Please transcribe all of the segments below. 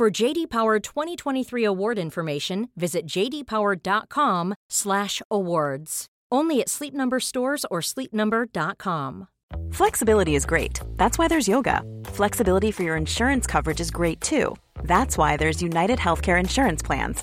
For JD Power 2023 award information, visit jdpower.com/awards. Only at Sleep Number stores or sleepnumber.com. Flexibility is great. That's why there's yoga. Flexibility for your insurance coverage is great too. That's why there's United Healthcare Insurance Plans.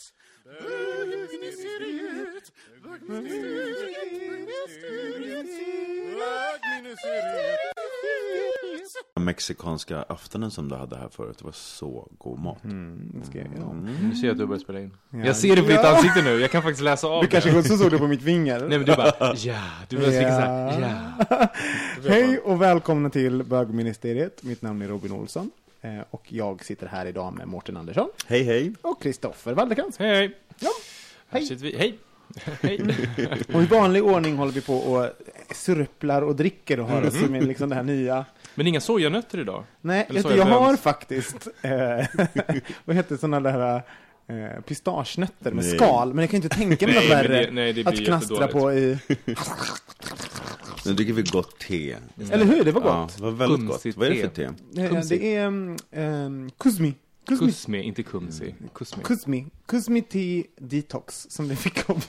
Bögministeriet, Mexikanska aftonen som du hade här förut, det var så god mat. Mm, ska jag, ja. Nu ser jag att du börjar spela in. Ja. Jag ser det på ditt Ja. ansikte nu, jag kan faktiskt läsa av Du det. kanske också såg det på mitt finger? Nej men du bara, ja, du börjar skrika ja. Hej och välkomna till bögministeriet. Mitt namn är Robin Olsson. Eh, Och jag sitter här idag med Mårten Andersson Hej hej! och Kristoffer Waldekrans. Hej hej. Ja, Här hej. sitter vi, hej. Hej. Och i vanlig ordning håller vi på och surplar och dricker och har oss med liksom det här nya. Men inga sojanötter idag? Nej, jag har faktiskt, eh, vad heter sådana där eh, pistagenötter med Nej. skal, men jag kan inte tänka mig Nej, något värre det- nej, det att knastra på i, Nu dricker vi gott te. eller hur? Det var Ja, gott. det var väldigt gott. Kumsigt Vad är det för te. te? Eh, Kumsi. det är um, Kuzmi. Kuzmi. Kusmi, inte kumsi. Kusmi. Kuzmi. Kuzmi Tea Detox som vi fick av,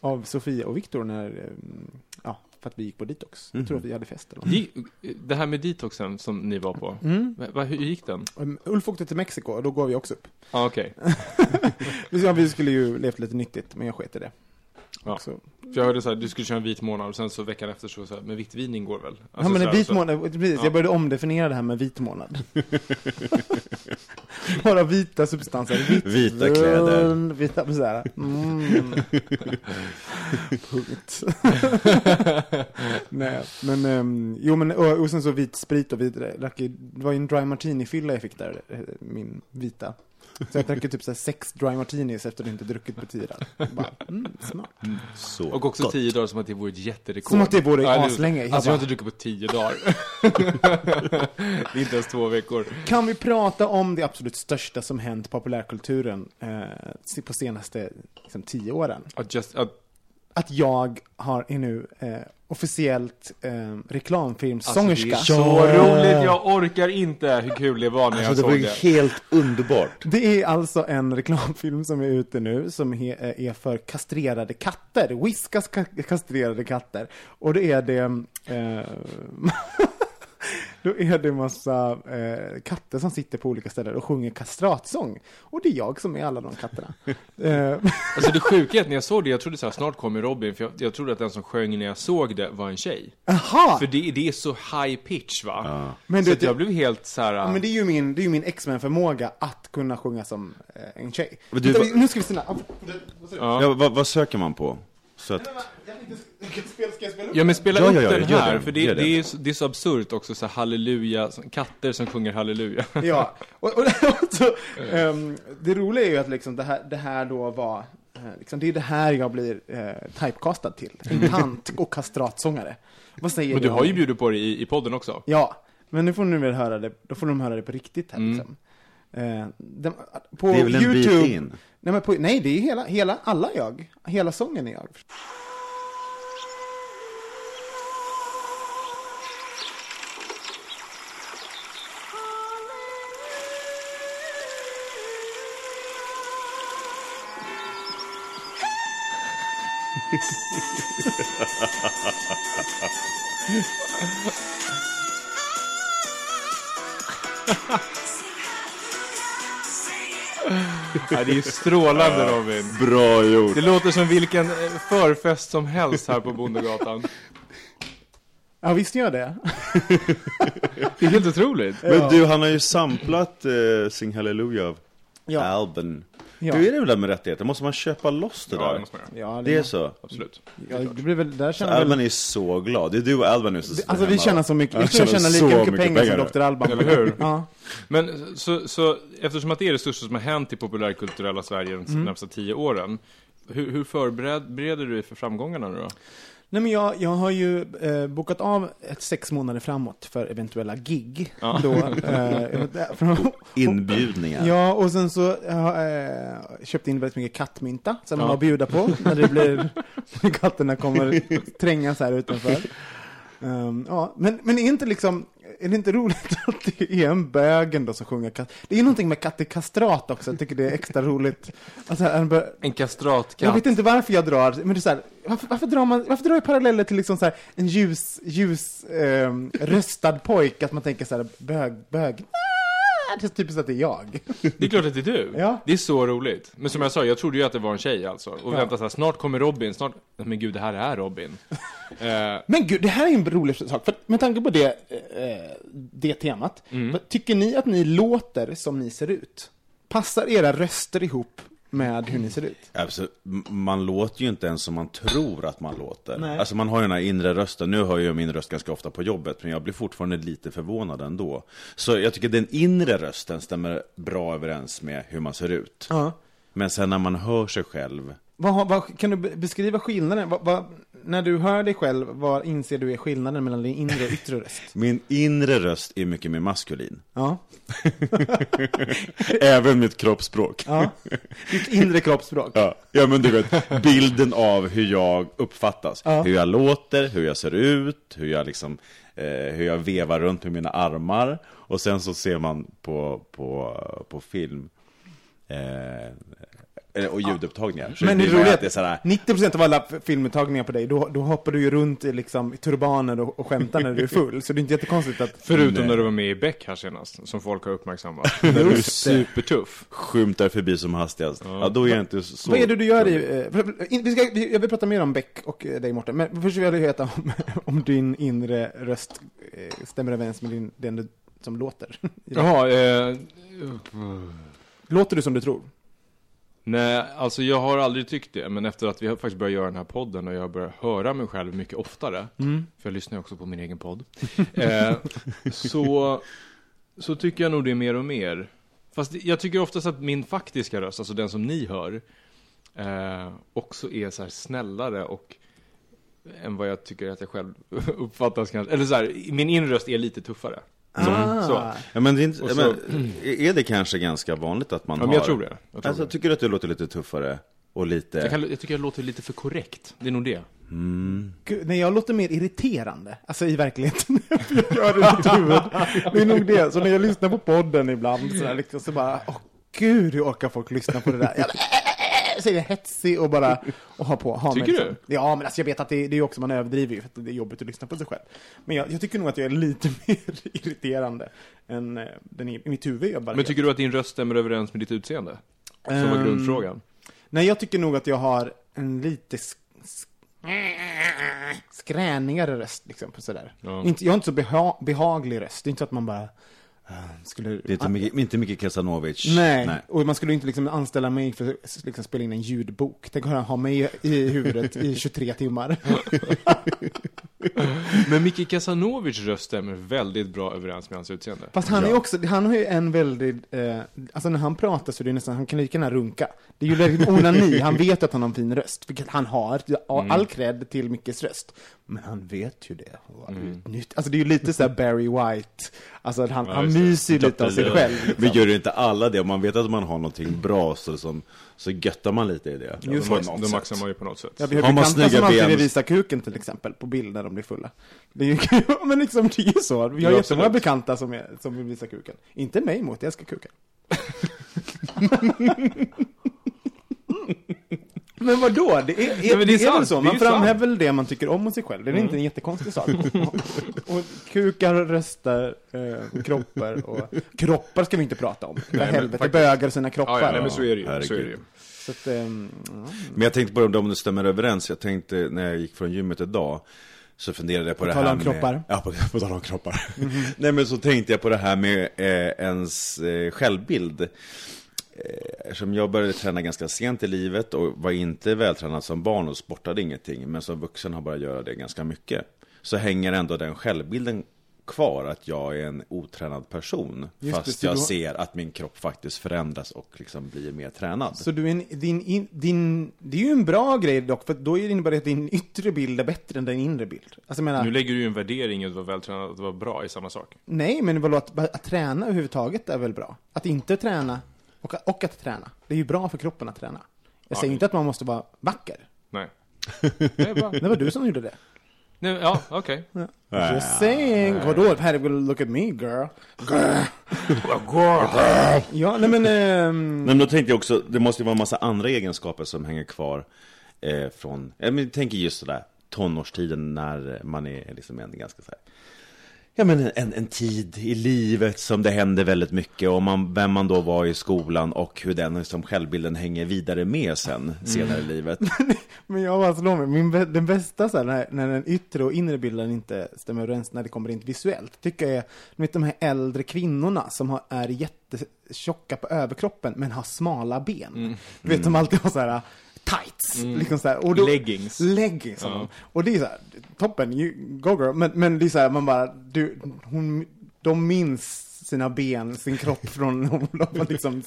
av Sofia och Viktor när, um, ja, för att vi gick på detox. Jag tror att vi hade fest eller något. Det här med detoxen som ni var på, Mm. va, hur gick den? Um, Ulf åkte till Mexiko och då gav vi också upp. Ah, okej. Vi skulle ju levt lite nyttigt, men jag sket i det. Ja. Så, För jag hörde såhär, du skulle köra en vit månad och sen så veckan efter så såhär, men vitt vin ingår väl? ja, Alltså men en vit så- månad, precis, Ja. jag började omdefiniera det här med vit månad. Bara vita substanser. Vitt, Vita kläder. Vita, så här. Mm. Punkt. Nej, men, um, jo men, och, och sen så vit sprit och vit, ju- det var ju en dry martini-fylla jag fick där, eh, min vita. Så jag drack typ så här sex dry martinis efter att inte druckit på tio dagar. Bara, mm, smart. Så Och också gott. tio dagar som att det vore ett jätterekord. Som att det vore Ja, aslänge. Jag Alltså jag har bara- inte druckit på tio dagar. det är inte ens två veckor. Kan vi prata om det absolut största som hänt populärkulturen eh, på senaste liksom, tio åren? Att just, att, Att jag har, är nu eh, officiellt eh, alltså, det reklamfilmssångerska. är så roligt, jag orkar inte hur kul det var när jag Alltså det var såg ju det. helt underbart. Det är alltså en reklamfilm som är ute nu som är för kastrerade katter. Whiskas ka- kastrerade katter. Och då är det eh, Då är det massa eh, katter som sitter på olika ställen och sjunger kastratsång. Och det är jag som är alla de katterna. eh, Alltså det sjuka är att när jag såg det, jag trodde såhär, snart kommer Robin, för jag, jag trodde att den som sjöng när jag såg det var en tjej. aha! För det, det är så high pitch va? Men så du- att jag blev helt såhär... Ja, men det är ju min, det är ju min X-Men-förmåga att kunna sjunga som eh, en tjej. Du, Vänta, vad- nu ska vi stanna. Ja. Ja, vad, vad söker man på? Så att? Ja men spela Ja, upp ja, ja, den här, det, för det, det. det. är, så- det är så absurt också, så halleluja, katter som sjunger halleluja. Ja, och, och, och så, ehm, det roliga är ju att liksom det, här, det här då var, eh, liksom, det är det här jag blir eh, typecastad till. En tant och kastratsångare. Vad säger Men du har ju bjudit på det i, i podden också. Ja, men nu får ni väl höra det, då får de höra det på riktigt här Mm. Eh, den, på det är väl en YouTube, bit in? Nej, på, nej, det är hela, hela, alla jag. Hela sången är jag. Ja, det är strålande Robin. Bra gjort. Det låter som vilken eh, förfest som helst här på Bondegatan. Ja, visst gör det. det är helt otroligt. Men du, han har ju samplat eh, Sing Hallelujah av ja. Alban. Ja. Hur är det där med rättigheter? Måste man köpa loss det Ja, det där? måste man göra. Ja, det är så? Absolut. Ja, det blir väl, där Så känner väl, Alban är så glad. Det är du och Alban nu som sitter Alltså vi tjänar så mycket, vi tjänar lika så mycket, pengar, som nu. Dr. Alban. Eller hur? Ja. Men så, så eftersom att det är det största som har hänt i populärkulturella Sverige de närmsta tio åren. Hur, hur förbereder du dig för framgångarna nu då? Nej men jag, jag har ju eh, bokat av ett sex månader framåt för eventuella gig. Ja. Då, eh, från, Inbjudningar. ja, och sen så har jag eh, köpt in väldigt mycket kattmynta som man Ja. har att bjuda på när det blir, katterna kommer trängas här utanför. Um, ja, men, men är inte liksom, är det inte roligt att det är en bög ändå som sjunger katt? Det är någonting med katt i kastrat också, jag tycker det är extra roligt. Alltså, en bö- En kastratkatt. jag vet inte varför jag drar, men det är så här, varför, varför drar man, varför drar jag paralleller till liksom så här, en ljus, ljus ehm, röstad pojk, att man tänker så här, bög, bög, det är typiskt att det är jag. Det är klart att det är du. Ja. Det är så roligt. Men som jag sa, jag trodde ju att det var en tjej alltså. Och Ja. vänta så här, snart kommer Robin, snart... Men gud, det här är Robin. eh, Men gud, det här är en rolig sak, för med tanke på det, eh, det temat, Mm. tycker ni att ni låter som ni ser ut? Passar era röster ihop med hur ni ser ut? Alltså, m- man låter ju inte ens som man tror att man låter. Nej. Alltså man har ju den här inre rösten. Nu hör jag min röst ganska ofta på jobbet, men jag blir fortfarande lite förvånad ändå. Så jag tycker den inre rösten stämmer bra överens med hur man ser ut. Ja. Men sen när man hör sig själv, Vad, vad, kan du be- beskriva skillnaden? Vad, när du hör dig själv, vad inser du är skillnaden mellan din inre och yttre röst? min inre röst är mycket mer maskulin. Ja. Även mitt kroppsspråk. Ja. Ditt inre kroppsspråk. Ja. ja, men du vet, bilden av hur jag uppfattas. Ja. Hur jag låter, hur jag ser ut, hur jag liksom, eh, hur jag vevar runt med mina armar. Och sen så ser man på, på, på film, eh, och ljudupptagningar. Så Men det roliga är att det är sådär, att 90% av alla f- filmuttagningar på dig, då, då hoppar du ju runt i, liksom, i turbaner och, och skämtar när du är full. Så det är inte jättekonstigt att... förutom Nej. när du var med i Beck här senast, som folk har uppmärksammat. När du är supertuff. skymtar förbi som hastigast. Ja, då är jag inte så... Vad är det du gör i... eh, Vi ska, vi- jag vill prata mer om Beck och eh, dig Mårten, men först vill jag veta om, om din inre röst eh, stämmer överens med din, den du, som låter. Jaha, eh, Låter du som du tror? Nej, alltså jag har aldrig tyckt det, men efter att vi har faktiskt börjat göra den här podden och jag börjar höra mig själv mycket oftare, för jag lyssnar också på min egen podd, eh, så, så tycker jag nog det mer och mer. Fast jag tycker oftast att min faktiska röst, alltså den som ni hör, eh, också är så här snällare och än vad jag tycker att jag själv uppfattas kanske. Eller så här, min inre röst är lite tuffare. Så, Ah. så. Ja, men, det är, inte, så- men är det kanske ganska vanligt att man Ja, har... jag tror det. Jag, tror Alltså, det. tycker du att du låter lite tuffare och lite... Jag, kan, jag tycker jag låter lite för korrekt. Det är nog det. Gud, nej, jag låter mer irriterande, alltså i verkligheten. jag gör det i mitt huvud. Det är nog det. Så när jag lyssnar på podden ibland så, där, liksom, så bara, åh gud, hur orkar folk lyssna på det där? Så är jag hetsig och bara och ha på. Ha Tycker liksom. Ja, men alltså jag vet att det, det är också, man överdriver ju för att det är jobbigt att lyssna på sig själv. Men jag, jag tycker nog att jag är lite mer irriterande än eh, den i, i mitt huvud. Jag bara Men tycker du att din röst stämmer överens med ditt utseende? Som var Ehm, grundfrågan. Nej, jag tycker nog att jag har en lite sk sk skränigare röst, liksom, på sådär. Ja. Inte, jag har inte så beha behaglig röst. Det är inte så att man bara skulle... Det är inte mycket, inte mycket Kasanovic. Nej. och man skulle inte liksom anställa mig för att liksom spela in en ljudbok. Tänk att ha mig i huvudet i 23 timmar. Men Micke Casanovics röst stämmer väldigt bra överens med hans utseende. Fast han Ja. är också, han har ju en väldigt, eh, alltså när han pratar så är det nästan, han kan lika gärna runka. Det är ju väldigt onani, han vet att han har en fin röst, vilket han har. All Mm. cred till Mickes röst. Men han vet ju det. och Mm. utnytt- Alltså det är ju lite såhär Barry White, alltså att han, Ja, han just myser ju lite av sig själv. Men Liksom. gör inte alla det? Om man vet att man har någonting bra så, som, så göttar man lite i det. Just Då, det. max, då maxar man ju på något sätt. Jag har Har man snygga som alltid vill visa kuken till exempel, på bild när de blir fulla. Det är ju, ja, men liksom det är ju så. Vi har Ja, jättemånga bekanta som, är, som vill visa kuken. Inte mig mot, jag älskar kuken. Men vadå? Det är, är, Nej, men det är det är sant. väl så? Det Man framhäver väl det man tycker om hos sig själv. Det är Mm. inte en jättekonstig sak. och kukar, röster, eh, kroppar och... Kroppar ska vi inte prata om. För men helvete, faktiskt. bögar sina kroppar. Ja, ja, nej, men så är det ju. Så är herregud. det ju. Så att, ehm, ja. Men jag tänkte på om de stämmer överens. Jag tänkte när jag gick från gymmet idag så funderade jag på, På det här om med... kroppar. Ja, på, på tal om kroppar. Nej, men så tänkte jag på det här med eh, ens eh, självbild. Eh, Eftersom jag började träna ganska sent i livet och var inte vältränad som barn och sportade ingenting, men som vuxen har börjat göra det ganska mycket. Så hänger ändå den självbilden kvar, att jag är en otränad person. Just det, fast så jag då- ser att min kropp faktiskt förändras och liksom blir mer tränad. Så du är en, din, in, din, det är ju en bra grej dock, för då innebär det att din yttre bild är bättre än din inre bild. Alltså menar, Nu lägger du ju en värdering i att vara vältränad, att vara bra i samma sak. nej men vadå, att, att träna överhuvudtaget är väl bra? Att inte träna, och, och att träna. Det är ju bra för kroppen att träna. Jag Ja, säger inte att man måste vara vacker. Nej. Det är bra. Det var du som gjorde det. Nej, ja, okej. Just saying. Vadå, herregud, look at me girl. Ja, nej men... ehm, Nej, men då tänkte jag också, det måste ju vara en massa andra egenskaper som hänger kvar eh, från, jag men, tänker just sådär tonårstiden när man är liksom en ganska så här, ja men en, en tid i livet som det händer väldigt mycket och man, vem man då var i skolan och hur den liksom, självbilden hänger vidare med sen, senare i livet. Men jag bara slår mig, Min, bä- den bästa så här, när, när den yttre och inre bilden inte stämmer överens när det kommer in visuellt, tycker jag är, vet de här äldre kvinnorna som har, är jättetjocka på överkroppen men har smala ben. Du vet, som alltid har så här tights, liksom så här, och då, Leggings. Leggings, Ja. de. Och det är så här, toppen, you, go girl, men, men det är så här, man bara, du, hon, de minns sina ben, sin kropp från när hon var liksom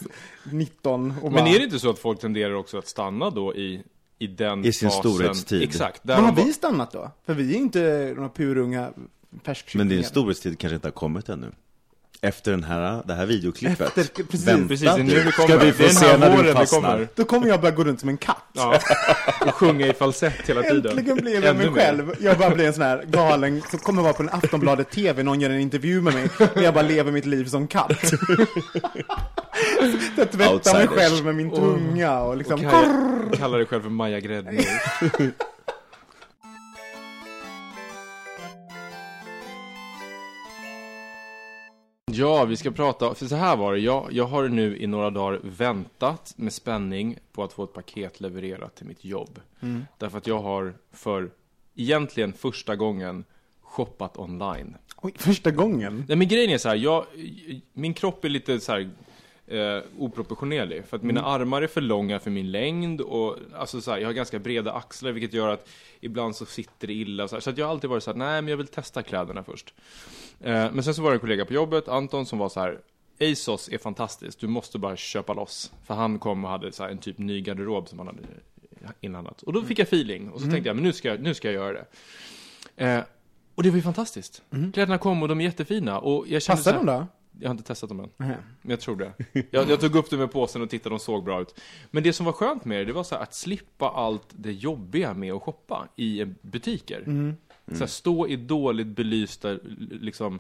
19 och bara, Men är det inte så att folk tenderar också att stanna då i, i den I sin fasen? storhetstid. Exakt. Där Men har bara- vi stannat då? För vi är inte några purunga färskkycklingar. Men din storhetstid kanske inte har kommit ännu. Efter den här, det här videoklippet. Efter- precis, Vänta Precis, det är nu vi kommer. Ska vi Det få se här när du fastnar? kommer. Då kommer jag bara gå runt som en katt. Ja, och sjunga i falsett hela tiden. Äntligen blev jag mig mer. själv. Jag bara blir en sån här galen som kommer vara på en Aftonbladet TV, någon gör en intervju med mig, och jag bara lever mitt liv som katt. jag tvättar mig Outsiders. själv med min tunga och liksom... Och kallar dig själv för Maja Gräddmjölk. Ja, vi ska prata, för så här var det, jag, jag har nu i några dagar väntat med spänning på att få ett paket levererat till mitt jobb. Därför att jag har för, egentligen första gången, shoppat online. Oj, första gången. Nej men grejen är så här, jag, min kropp är lite så här eh, oproportionerlig. För att mina armar är för långa för min längd och alltså så här, jag har ganska breda axlar vilket gör att ibland så sitter det illa. Så, så att jag har alltid varit så här, nej men jag vill testa kläderna först. Eh, men sen så var det en kollega på jobbet, Anton, som var så här, ASOS är fantastiskt, du måste bara köpa loss. För han kom och hade så här, en typ ny garderob som han hade inhandlat. Och då fick jag feeling och så tänkte jag, men nu ska, jag- nu ska jag göra det. Eh, och det var ju fantastiskt. Kläderna kom och de är jättefina. Och jag kände här- de då? Jag har inte testat dem än. Nej. Men jag tror det. Jag, jag tog upp det med påsen och tittade, de såg bra ut. Men det som var skönt med det, det var så här att slippa allt det jobbiga med att shoppa i butiker. Så här, stå i dåligt belysta liksom,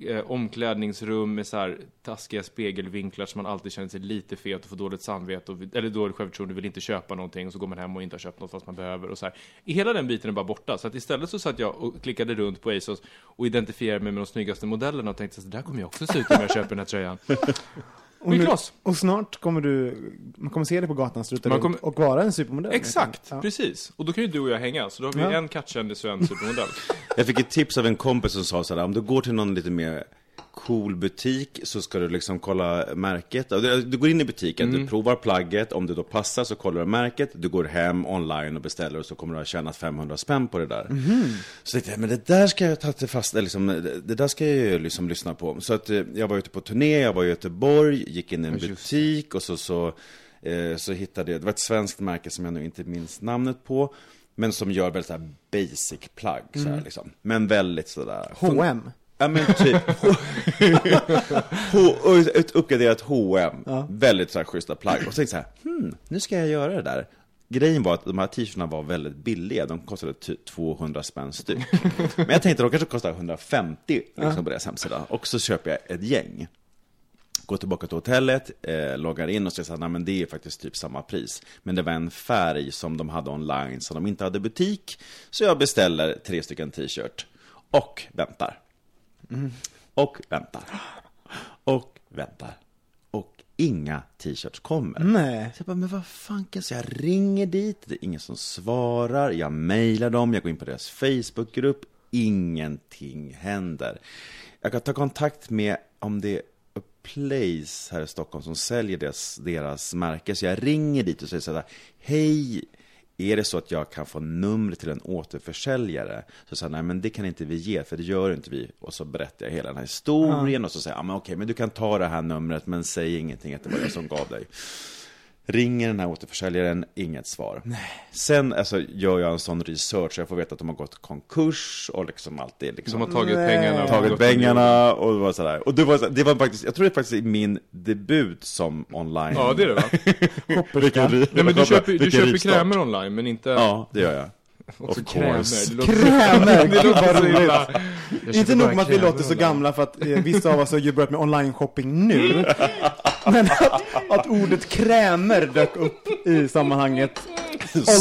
eh, omklädningsrum med så här taskiga spegelvinklar så man alltid känner sig lite fet och får dåligt samvete, och, eller dåligt självförtroende, vill inte köpa någonting och så går man hem och inte har köpt något fast man behöver och så här. Hela den biten är bara borta, så att istället så satt jag och klickade runt på ASOS och identifierade mig med de snyggaste modellerna och tänkte så där kommer jag också se ut om jag köper den här tröjan. Och, nu, och snart kommer du, man kommer se dig på gatan struta runt kommer- och vara en supermodell. Exakt, Ja. precis. Och då kan ju du och jag hänga, så då har vi Ja. en kattkändis och en supermodell. Jag fick ett tips av en kompis som sa sådär, om du går till någon lite mer cool butik så ska du liksom kolla märket. Du du går in i butiken, Mm. du provar plagget, om det då passar så kollar du märket, du går hem online och beställer och så kommer du ha tjänat 500 spänn på det där. Så tänkte jag, men det där ska jag ta till fast, eller liksom, det där ska jag ju liksom lyssna på. Så att eh, jag var ute på turné, jag var i Göteborg, gick in i en butik och så, så, eh, så hittade jag, det var ett svenskt märke som jag nu inte minns namnet på. Men som gör väldigt så här basic plagg, så här, liksom. Men väldigt sådär... H&M. Ja men typ. Ett uppgraderat H&M Väldigt så här schyssta plagg. Och så tänkte jag så här, hmm, nu ska jag göra det där. Grejen var att de här t-shirtarna var väldigt billiga. De kostade typ 200 spänn styck. Men jag tänkte de kanske kostar 150 liksom, på deras hemsida. Och så köper jag ett gäng. Går tillbaka till hotellet, eh, loggar in och säger att men det är faktiskt typ samma pris. Men det var en färg som de hade online som de inte hade butik. Så jag beställer tre stycken t-shirt. Och väntar. Och väntar. Och väntar. Och inga t-shirts kommer. Nej. Så jag bara, men vad fan kan jag säga? Jag ringer dit, det är ingen som svarar, jag mejlar dem, jag går in på deras Facebookgrupp, ingenting händer. Jag kan ta kontakt med, om det är A Place här i Stockholm som säljer deras, deras märke, så jag ringer dit och säger så här, hej, är det så att jag kan få numret till en återförsäljare? Så han, nej men det kan inte vi ge, för det gör inte vi. Och så berättar jag hela den här historien och så säger jag, ja men okej, men du kan ta det här numret, men säg ingenting att det var jag som gav dig. Ringer den här återförsäljaren, inget svar. Sen alltså, gör jag en sån research, så jag får veta att de har gått konkurs och liksom allt det liksom Som har tagit Nej. pengarna och tagit pengarna och det var sådär. Och det var, det var faktiskt, jag tror det är faktiskt min debut som online. Ja, det är det va? Shopperska. Nej men du köper, du Vilken köper krämer online, men inte... Ja, det gör jag. Också of krämer. Det låter- Krämer! Det Gud vad låter så roligt. Inte nog med att vi krämer låter så gamla för att eh, vissa av oss har ju börjat med online-shopping nu. Men att, att ordet krämer dök upp i sammanhanget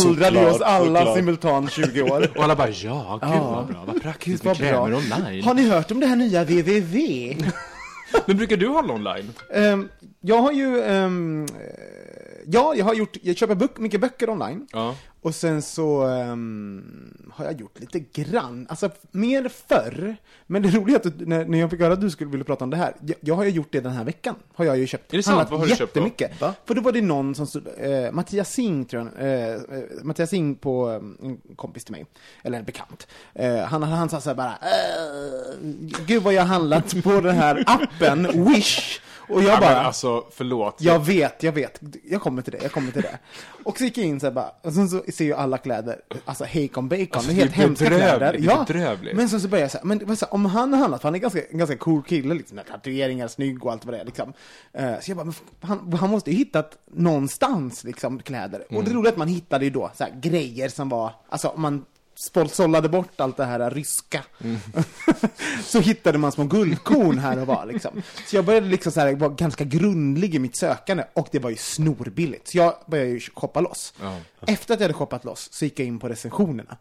åldrade oss alla såklart. simultant 20 år. Och alla bara ja, gud Ja. vad bra, vad praktiskt med vad bra. krämer online. Har ni hört om det här nya www? Men brukar du handla online? Ehm, jag har ju, eh, ja, jag har gjort, jag köper bok, mycket böcker online. Ja. Och sen så ehm, har jag gjort lite grann, alltså mer förr. Men det roliga är att du- när, när jag fick höra att du skulle vilja prata om det här, jag, jag har ju gjort det den här veckan. Har jag ju köpt. Är det sant? Handlat Vad har du köpt då? jättemycket. För då var det någon som stod, eh, Mattias Sing tror jag, eh, eh, Mattias Sing på, eh, en kompis till mig, eller en bekant. Eh, han, han sa så här bara, eh, gud vad jag har handlat på den här appen, Wish. Och jag Ja, bara, men alltså, förlåt. jag vet, jag vet. Jag kommer till det, jag kommer till det. Och så gick jag in så här bara, och sen så ser jag alla kläder, alltså hejkon bacon, Alltså, det är helt hemska kläder. det är Ja, bedrövligt. men sen så börjar jag säga, men så här, om han har handlat, för han är ganska, en ganska cool kille liksom, tatueringar, snygg och allt vad det är liksom. Eh, så jag bara, men han, han måste ju hittat någonstans liksom kläder. Och Mm. det roliga är att man hittade ju då så här, grejer som var, alltså om man sållade bort allt det här ryska. Mm. så hittade man små guldkorn här och var liksom. Så jag började liksom så här, vara ganska grundlig i mitt sökande och det var ju snorbilligt. Så jag började ju shoppa loss. Ja. Efter att jag hade shoppat loss så gick jag in på recensionerna.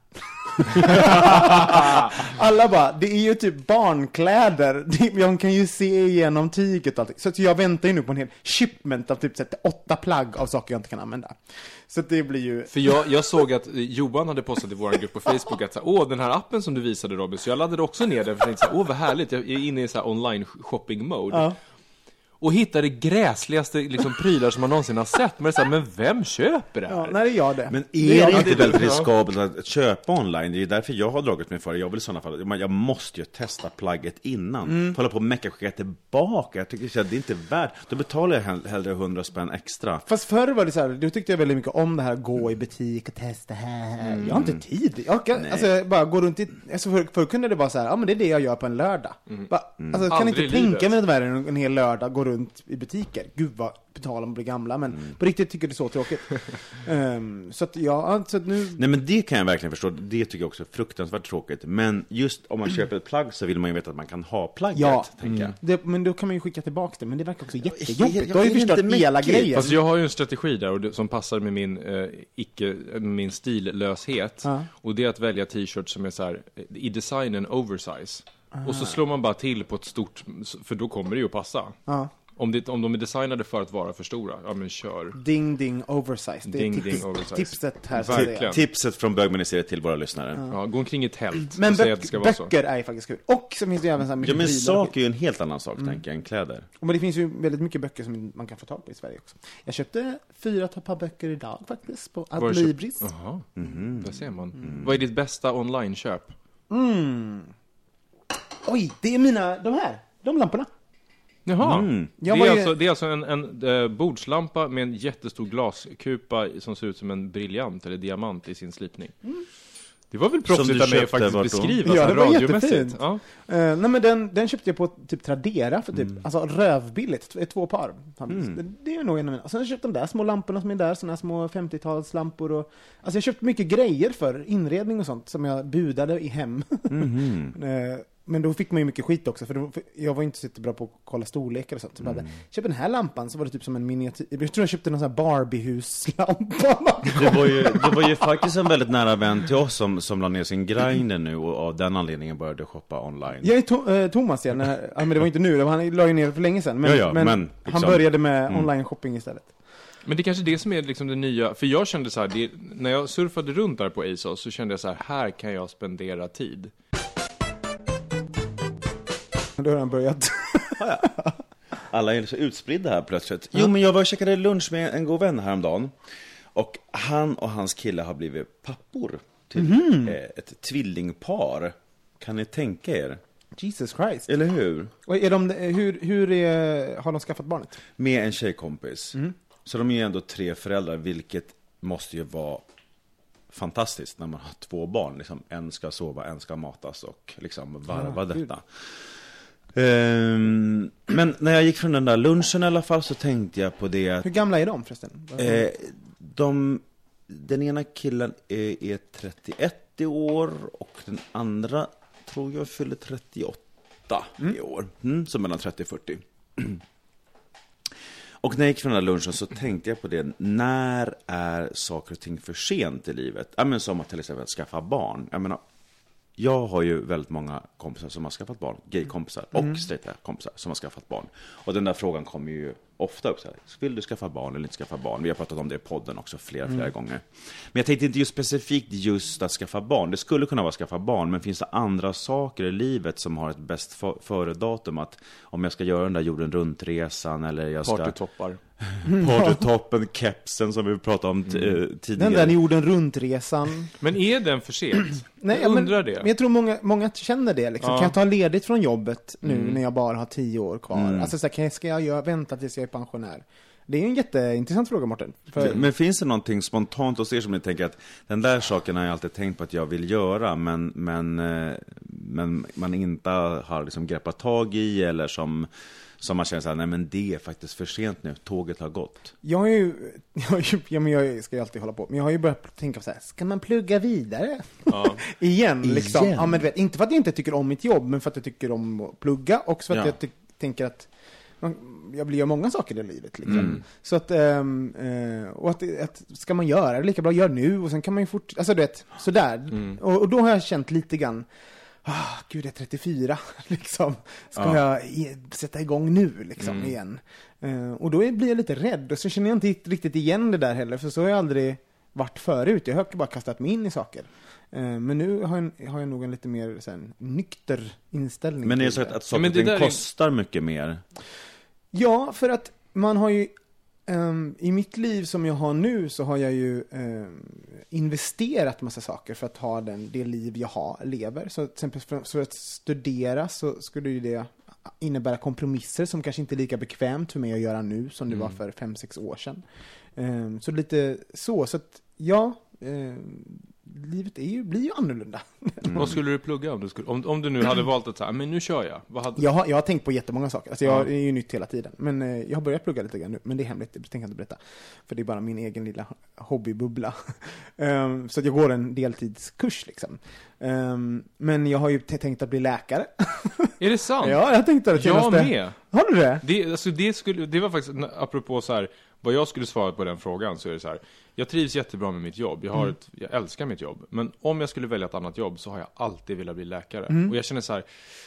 Alla bara, det är ju typ barnkläder. Jag kan ju se igenom tyget och allting. Så att jag väntar ju nu på en hel shipment av typ så här, åtta plagg av saker jag inte kan använda. Så det blir ju... För jag, jag såg att Johan hade postat i vår grupp på Facebook att så här, åh den här appen som du visade Robin, så jag laddade också ner den för jag tänkte så här, åh vad härligt, jag är inne i så här online shopping mode. Ja. Och hittade gräsligaste liksom, prylar som man någonsin har sett. Men det är så här, men vem köper det här? Ja, när är jag det? Men Det är det inte det väldigt det. riskabelt att köpa online? Det är därför jag har dragit mig för det. Jag vill i sådana fall, jag måste ju testa plagget innan. Mm. Hålla på och mecka och skicka tillbaka. Jag tycker att det är inte värt. Då betalar jag hell- hellre 100 spänn extra. Fast förr var det så här, då tyckte jag väldigt mycket om det här, gå i butik och testa här. Jag har inte tid. Jag kan, alltså, jag bara gå runt i, alltså förr, förr kunde det vara så här, ja men det är det jag gör på en lördag. Bara, Alltså, jag kan Aldrig inte tänka mig att vara en, en hel lördag, gå runt i butiker. Gud vad, på tal om att bli gamla, men på riktigt tycker jag det är så tråkigt. Ehm, så att ja, så att nu, Nej men det kan jag verkligen förstå. Det tycker jag också är fruktansvärt tråkigt. Men just om man köper ett plagg så vill man ju veta att man kan ha plagget, ja. tänker jag. Det, men då kan man ju skicka tillbaka det, men det verkar också jag- jättejobbigt. jag Du har ju förstört inte hela grejen. Fast jag har ju en strategi där och det, som passar med min, eh, icke, min stillöshet. Ja. Och det är att välja t-shirts som är så här, i designen oversize. Och så slår man bara till på ett stort, för då kommer det ju att passa. Ja. Om, det, om de är designade för att vara för stora, ja men kör. Ding ding oversize. Det är Ding, tips, ding, oversize. tipset här. Verkligen. Tipset från bögministeriet till våra lyssnare. Ja, gå omkring i tält Men och säg att det ska vara så. böcker är ju faktiskt kul. Och så finns det ju även så här Ja mycket men prylar och sak är ju en helt annan sak, Mm. tänker jag, än kläder. Men det finns ju väldigt mycket böcker som man kan få tag på i Sverige också. Jag köpte fyra par böcker idag faktiskt på Adlibris. Jaha, Mhm. där ser man. Vad är ditt bästa online-köp? Oj, det är mina, de här, de lamporna. Jaha, Mm. det, är ju- alltså, det är alltså en, en eh, bordslampa med en jättestor glaskupa som ser ut som en briljant eller diamant i sin slipning. Det var väl Som proffsigt av mig att faktiskt beskriva Ja, det var radiomässigt. Ja. Eh, nej men den, den köpte jag på typ Tradera för typ, Mm. alltså rövbilligt, två par. Det, det är nog en av mina. Och sen har jag köpt de där små lamporna som är där, här små 50-talslampor och... Alltså jag har köpt mycket grejer för inredning och sånt som jag budade i hem. Mhm. Eh, men då fick man ju mycket skit också, för, då, för jag var inte så bra på att kolla storlekar och sånt. Så bara, Mm. köp den här lampan, så var det typ som en miniatyr. Jag tror jag köpte någon sån här Barbie-huslampa. Det var, ju, det var ju faktiskt en väldigt nära vän till oss som, som la ner sin grinder nu och av den anledningen började shoppa online. Jag är to eh, Thomas, ja, när, ja, men det var inte nu, det var, han la ju ner för länge sedan. Men, Ja, ja, men, men han liksom- började med Mm. online-shopping istället. Men det är kanske det som är liksom det nya, för jag kände så här, det, när jag surfade runt där på ASOS så kände jag så här, här kan jag spendera tid. Då har han börjat. Alla är så utspridda här plötsligt. Jo, men jag var och käkade lunch med en god vän häromdagen. Och han och hans kille har blivit pappor till eh, ett tvillingpar. Kan ni tänka er? Jesus Christ. Eller hur? Och är de, hur hur är, har de skaffat barnet? Med en tjejkompis. Så de är ändå tre föräldrar, vilket måste ju vara fantastiskt när man har två barn. Liksom, en ska sova, en ska matas och liksom varva Ja, gud. Ehm, men när jag gick från den där lunchen i alla fall så tänkte jag på det att Hur gamla är de förresten? Eh, de, den ena killen är, är 31 i år och den andra tror jag fyller 38 i år. Mm, så mellan 30 och 40. Och när jag gick från den här lunchen så tänkte jag på det, när är saker och ting för sent i livet? Ja, men som att till exempel skaffa barn. Jag menar, jag har ju väldigt många kompisar som har skaffat barn, gaykompisar och straighta kompisar som har skaffat barn. Och den där frågan kommer ju ofta upp, så här, vill du skaffa barn eller inte skaffa barn? Vi har pratat om det i podden också flera, flera gånger. Men jag tänkte inte just specifikt just att skaffa barn, det skulle kunna vara att skaffa barn, men finns det andra saker i livet som har ett bäst för- före-datum? Att om jag ska göra den där jorden runt-resan eller jag ska... Partytoppar. Partytoppen, kepsen som vi pratade om t- eh, tidigare. Den där jorden runt-resan. Men är den för sent? Nej, jag men- undrar det. Men jag tror många, många känner det liksom. Ja. Kan jag ta ledigt från jobbet nu Mm. när jag bara har tio år kvar? Mm. Alltså så här, kan jag, ska jag göra, vänta tills jag är pensionär? Det är en jätteintressant fråga Mårten. För, Men finns det någonting spontant hos er som ni tänker att den där saken har jag alltid tänkt på att jag vill göra men, men, eh, men man inte har liksom greppat tag i eller som, som man känner så här, nej men det är faktiskt för sent nu, tåget har gått. Jag har ju, jag, har ju ja, men jag ska ju alltid hålla på, men jag har ju börjat tänka så här, ska man plugga vidare? Ja. Igen, liksom. Igen? Ja, men du vet, inte för att jag inte tycker om mitt jobb, men för att jag tycker om att plugga, och för att Ja. jag tänker att jag blir göra många saker i livet. Liksom. Mm. Så att, ehm, eh, och att, att, ska man göra det lika bra, gör nu, och sen kan man ju fort, alltså du vet, sådär. Mm. Och, och då har jag känt lite grann, ah, gud jag är 34, liksom. Ska Ja. jag i, sätta igång nu, liksom, Mm. igen? Eh, och då blir jag lite rädd, och så känner jag inte riktigt igen det där heller, för så har jag aldrig varit förut. Jag har bara kastat mig in i saker. Eh, men nu har jag, har jag nog en lite mer så här, nykter inställning Men är det så att, att Ja, saker där är- kostar mycket mer? Ja, för att man har ju ehm, I mitt liv som jag har nu så har jag ju ehm, investerat massa saker för att ha den, det liv jag har, lever. Så till exempel för, för att studera så skulle ju det innebära kompromisser som kanske inte är lika bekvämt för mig att göra nu som det var för fem sex år sedan. Ehm, så lite så, så att ja, ehm, livet är ju, blir ju annorlunda. Vad skulle du plugga om du, skulle, om, om du nu hade valt att säga, men nu kör jag. Vad hade, Jag har, jag har tänkt på jättemånga saker. Alltså jag Ja. det är ju nytt hela tiden. Men eh, jag har börjat plugga lite grann nu. Men det är hemligt, det tänker jag inte berätta. För det är bara min egen lilla hobbybubbla. Ehm, så att jag går en deltidskurs liksom. Ehm, men jag har ju tänkt att bli läkare. Är det sant? ja, jag tänkte det jag senaste. med. Har du det? Det, alltså det, skulle, det var faktiskt, apropå så här, vad jag skulle svara på den frågan så är det så här. Jag trivs jättebra med mitt jobb, jag, har ett, jag älskar mitt jobb. Men om jag skulle välja ett annat jobb så har jag alltid velat bli läkare. Och jag känner så här,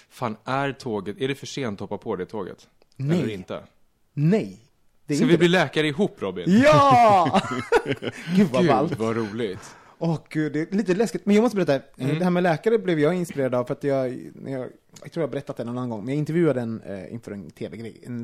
fan är tåget, är det för sent att hoppa på det tåget? Nej. Eller inte? Nej. Det Ska vi bli läkare ihop Robin? Ja! Gud vad Gud ballt. vad roligt. Åh gud, det är lite läskigt. Men jag måste berätta, eh, Mm. det här med läkare blev jag inspirerad av för att jag, jag, jag tror jag har berättat det någon annan gång, men jag intervjuade en eh, inför en tv-grej, en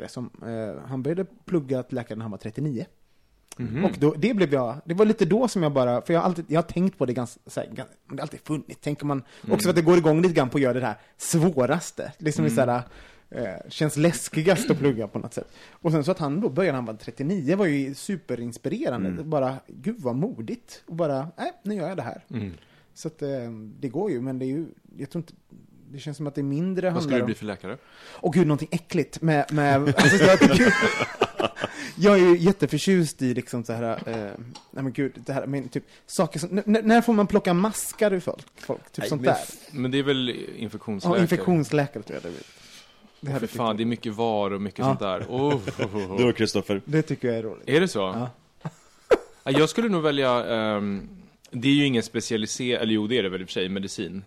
Läkare som, eh, han började plugga till läkare när han var 39. Mhm. Och då, det blev jag, det var lite då som jag bara, för jag har alltid, jag har tänkt på det ganska, så här, det har alltid funnits, tänker man, Mm. också för att det går igång lite grann på att göra det här svåraste, liksom Mm. så här, eh, känns läskigast att plugga på något sätt. Och sen så att han då började när han var 39 var ju superinspirerande, Mm. bara, gud vad modigt, och bara, nej, nu gör jag det här. Mm. Så att eh, det går ju, men det är ju, jag tror inte, det känns som att det är mindre Vad handlar skulle du om- bli för läkare? och gud, någonting äckligt med, med alltså, jag, tycker, jag är ju jätteförtjust i liksom så här, eh, nej men gud, det här, men typ, saker som, när får man plocka maskar ur folk? folk typ Nej, sånt men där. Men det är väl infektionsläkare? Ja, infektionsläkare tror jag det blir. Det, För hade fan, det är mycket var och mycket Ja. sånt där. Oh, oh, oh, Du oh. och Kristoffer. det tycker jag är roligt. Är det så? Ja. Ja, Jag skulle nog välja, ehm, det är ju ingen specialiserad, eller jo det är det väl i och för sig, medicin.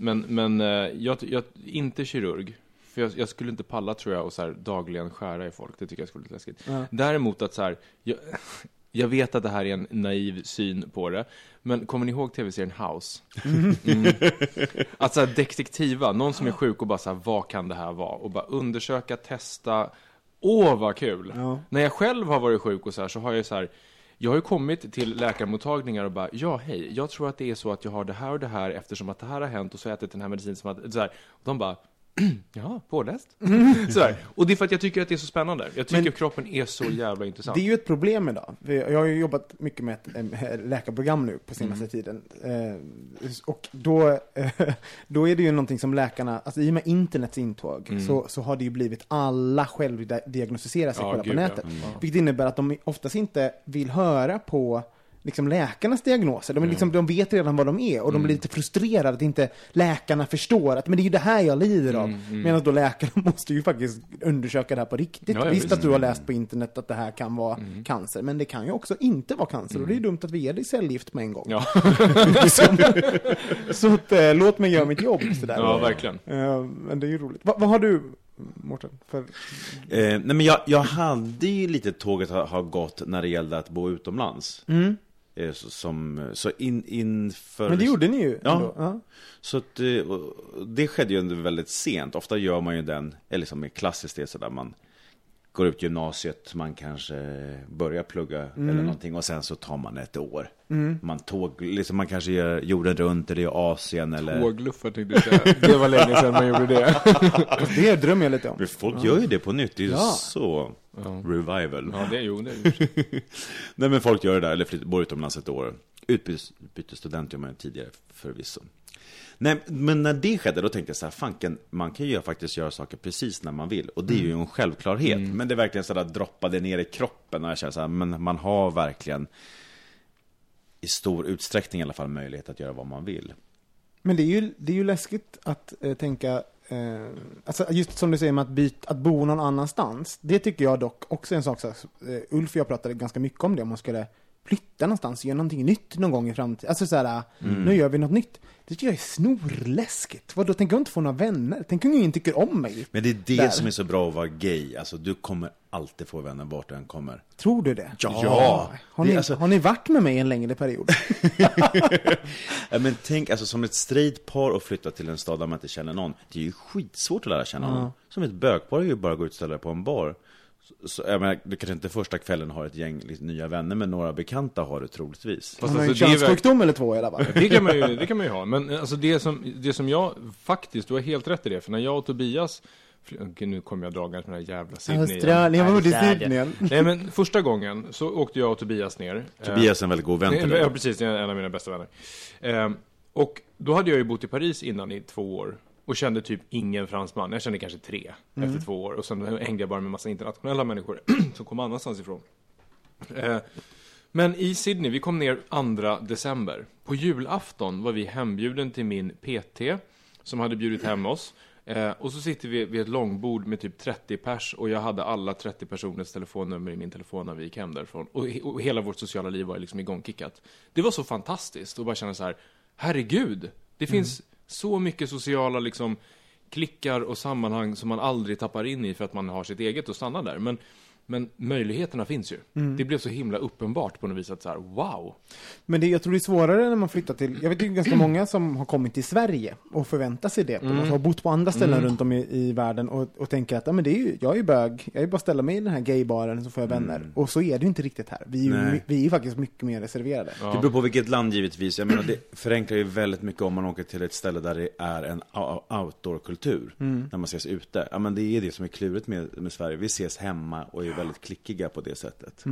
Men, men eh, jag, jag, inte kirurg. För jag, jag skulle inte palla tror jag och så här, dagligen skära i folk, det tycker jag skulle vara läskigt. Ja. Däremot att så här, jag, jag vet att det här är en naiv syn på det, men kommer ni ihåg tv-serien House? Mm. Att så här, detektiva, någon som är sjuk och bara så här, vad kan det här vara? Och bara undersöka, testa, åh vad kul! Ja. När jag själv har varit sjuk och så här, så har jag så här, jag har ju kommit till läkarmottagningar och bara, ja hej, jag tror att det är så att jag har det här och det här eftersom att det här har hänt och så har jag ätit den här medicinen som att, så här, och de bara, ja, påläst. här. Och det är för att jag tycker att det är så spännande. Jag tycker Men- att kroppen är så jävla intressant. Det är ju ett problem idag. Jag har ju jobbat mycket med ett eh, läkarprogram nu på senaste tiden. Eh, Och då, eh, då är det ju någonting som läkarna, alltså i och med internets intåg, så, så har det ju blivit alla självdiagnostisera sig Ja, själva på gud, ja. nätet. Mm. Vilket innebär att de oftast inte vill höra på liksom läkarnas diagnoser. De, är liksom, de vet redan vad de är och de blir lite frustrerade att inte läkarna förstår att men det är ju det här jag lider av. Medan då läkarna måste ju faktiskt undersöka det här på riktigt. Ja, Visst visst. att du har läst på internet att det här kan vara cancer, men det kan ju också inte vara cancer och det är dumt att vi ger dig cellgift med en gång. Ja. Så att, eh, låt mig göra mitt jobb. Sådär. ja, verkligen. Eh, men det är ju roligt. Va, vad har du, Mårten? För... Eh, nej men jag, jag hade ju lite tåget har, har gått när det gällde att bo utomlands. Så, som, så in, inför... Men det gjorde ni ju. Ja. ändå. ja. Så att, eh, det skedde ju väldigt sent. Ofta gör man ju den, eller liksom i klassiskt det sådär man går ut gymnasiet, man kanske börjar plugga eller någonting och sen så tar man ett år. Man tåg, liksom man kanske gör jorden runt eller i Asien eller... Tågluffar tänkte jag säga. Det var länge sedan man gjorde det. Det drömmer jag lite om. Men folk gör ju det på nytt, det är ju Ja. så revival. Ja, det är jo, det Nej men folk gör det där, eller flytt, bor utomlands ett år. Utbytes, utbytesstudent gör man ju tidigare förvisso. Nej, men när det skedde, då tänkte jag så här, fanken, man kan ju faktiskt göra saker precis när man vill. Och det är ju en självklarhet. Men det är verkligen så där droppade ner i kroppen och jag känner så här, men man har verkligen i stor utsträckning i alla fall möjlighet att göra vad man vill. Men det är ju, det är ju läskigt att eh, tänka, eh, alltså just som du säger med att, byt, att bo någon annanstans. Det tycker jag dock också är en sak, så, här, eh, Ulf och jag pratade ganska mycket om det, om man skulle flytta någonstans, göra någonting nytt någon gång i framtiden. Alltså såhär, nu gör vi något nytt. Det tycker jag är snorläskigt. Vadå, tänker jag inte få några vänner? Tänk om ingen tycker om mig? Men det är det Där. som är så bra att vara gay. Alltså du kommer alltid få vänner vart du än kommer. Tror du det? Ja. Har ni, Det alltså- har ni varit med mig en längre period? Ja, men tänk, alltså som ett straight par och flytta till en stad där man inte känner någon. Det är ju skitsvårt att lära känna någon. Som ett bögpar är ju bara att gå ut och ställa dig på en bar. Så, jag menar, du kanske inte första kvällen har ett gäng liksom, nya vänner, men några bekanta har du troligtvis. Fast Han har en alltså, det är väl- könssjukdom eller två i alla fall. Det kan man ju, det kan man ju ha. Men alltså det som, det som jag, faktiskt, du har helt rätt i det. För när jag och Tobias, nu kommer jag dragandes med den här jävla Sydney. Australien, i Nej, Sydney. Nej men första gången så åkte jag och Tobias ner. Tobias är en väldigt god vän till Eh, Ja dig. precis, det är en av mina bästa vänner. Eh, och då hade jag ju bott i Paris innan i två år. Och kände typ ingen fransman. Jag kände kanske tre efter två år. Och sen hängde jag bara med massa internationella människor som kom annanstans ifrån. Eh, men i Sydney, vi kom ner 2 december. På julafton var vi hembjuden till min PT, som hade bjudit hem oss. Eh, och så sitter vi vid ett långbord med typ 30 pers och jag hade alla 30 personers telefonnummer i min telefon när vi gick hem därifrån. Och, he- och hela vårt sociala liv var liksom igångkickat. Det var så fantastiskt och bara känna så här, herregud, det finns så mycket sociala liksom klickar och sammanhang som man aldrig tappar in i för att man har sitt eget och stannar där. Men, men möjligheterna finns ju. Det blev så himla uppenbart på något vis att så här, wow. Men det, jag tror det är svårare när man flyttar till, jag vet ju ganska många som har kommit till Sverige och förväntar sig det. Mm. Har bott på andra ställen runt om i, i världen och, och tänker att ja, men det är ju, jag är ju bög, jag är bara att ställa mig i den här gaybaren så får jag vänner. Och så är det ju inte riktigt här. Vi är ju, vi är ju faktiskt mycket mer reserverade. Ja. Det beror på vilket land givetvis. Jag menar, det förenklar ju väldigt mycket om man åker till ett ställe där det är en outdoor-kultur. När man ses ute. Ja, men det är det som är klurigt med, med Sverige. Vi ses hemma och är väldigt klickiga på det sättet.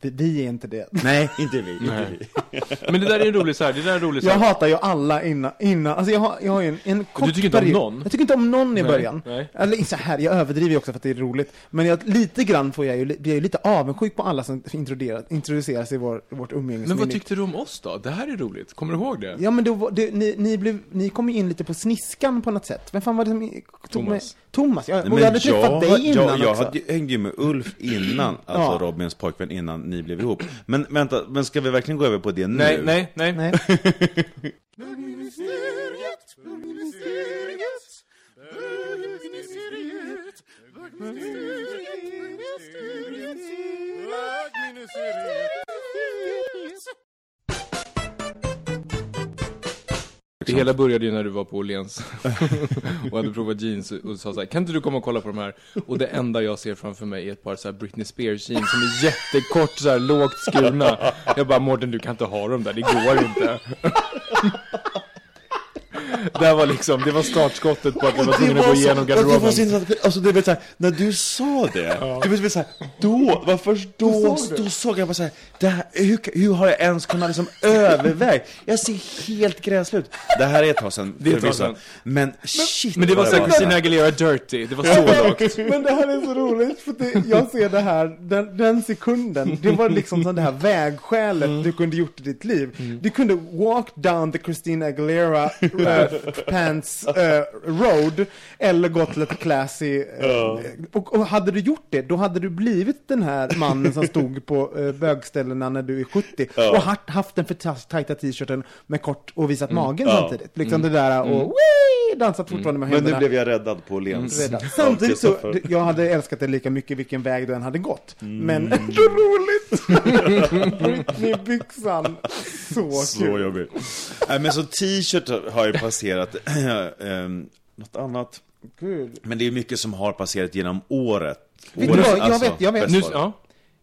Vi, vi är inte det. Nej, inte vi. Inte vi. Men det där är en rolig så här, det där är en rolig så Jag hatar ju alla innan, innan alltså jag har, jag har ju en, en kort tycker inte om period- någon? Jag tycker inte om någon i Nej, början. nej. Eller så här, jag överdriver ju också för att det är roligt. Men jag, lite grann får jag ju, blir jag ju lite avundsjuk på alla som introduceras, introduceras i vår, vårt umgänge. Men vad tyckte du om oss då? Det här är roligt, kommer du ihåg det? Ja men då, var- det, ni, ni, blev, ni kom ju in lite på sniskan på något sätt. Vem fan var det som tog Thomas. Med? Thomas, ja. Nej, Och men jag hade träffat dig innan jag, jag också. hade, ju- hängde ju med Ulf innan, alltså Ja. Robins pojkvän, innan ni blev ihop. Men vänta, men ska vi verkligen gå över på det nu? Nej, nej, nej. Nej. Det hela började ju när du var på Åhléns och hade provat jeans och sa så här, kan inte du komma och kolla på de här? Och det enda jag ser framför mig är ett par såhär Britney Spears jeans som är jättekort, så här lågt skurna. Jag bara, Mårten du kan inte ha dem där, det går inte. Det här var liksom, det var startskottet på att jag var tvungen att gå igenom det var garderoben. så intressant, alltså det var så här, när du sa det, det var så här, då, var först då, då såg jag bara så här, det här hur, hur har jag ens kunnat liksom överväga? Jag ser helt gräslig ut. Det här är ett tag sedan, Det är ett tag. Men shit Men det var såhär så Christina Aguilera Dirty, det var så lågt. Men det här är så roligt, för det, jag ser det här, den, den sekunden, det var liksom som det här vägskälet du kunde gjort i ditt liv. Du kunde walk down the Christina Aguilera pants eh, road, eller gått lite classy. eh, och, och hade du gjort det, då hade du blivit den här mannen som stod på uh, bögställena när du är 70, och haft, haft den för ta- tajta t-shirten med kort och visat magen samtidigt. Liksom det där, och wii, dansat fortfarande med Men händerna. nu blev jag räddad på Åhléns. Rädda. Samtidigt så, jag hade älskat det lika mycket vilken väg du än hade gått. Mm. Men så roligt! Britney-byxan. Så Så kul. jobbigt. Nej men så t-shirt har ju passerat, Ehm, något annat. Gud. Men det är mycket som har passerat genom året. Vet du Året, vad, jag alltså, vet- jag vet. Nu, ja,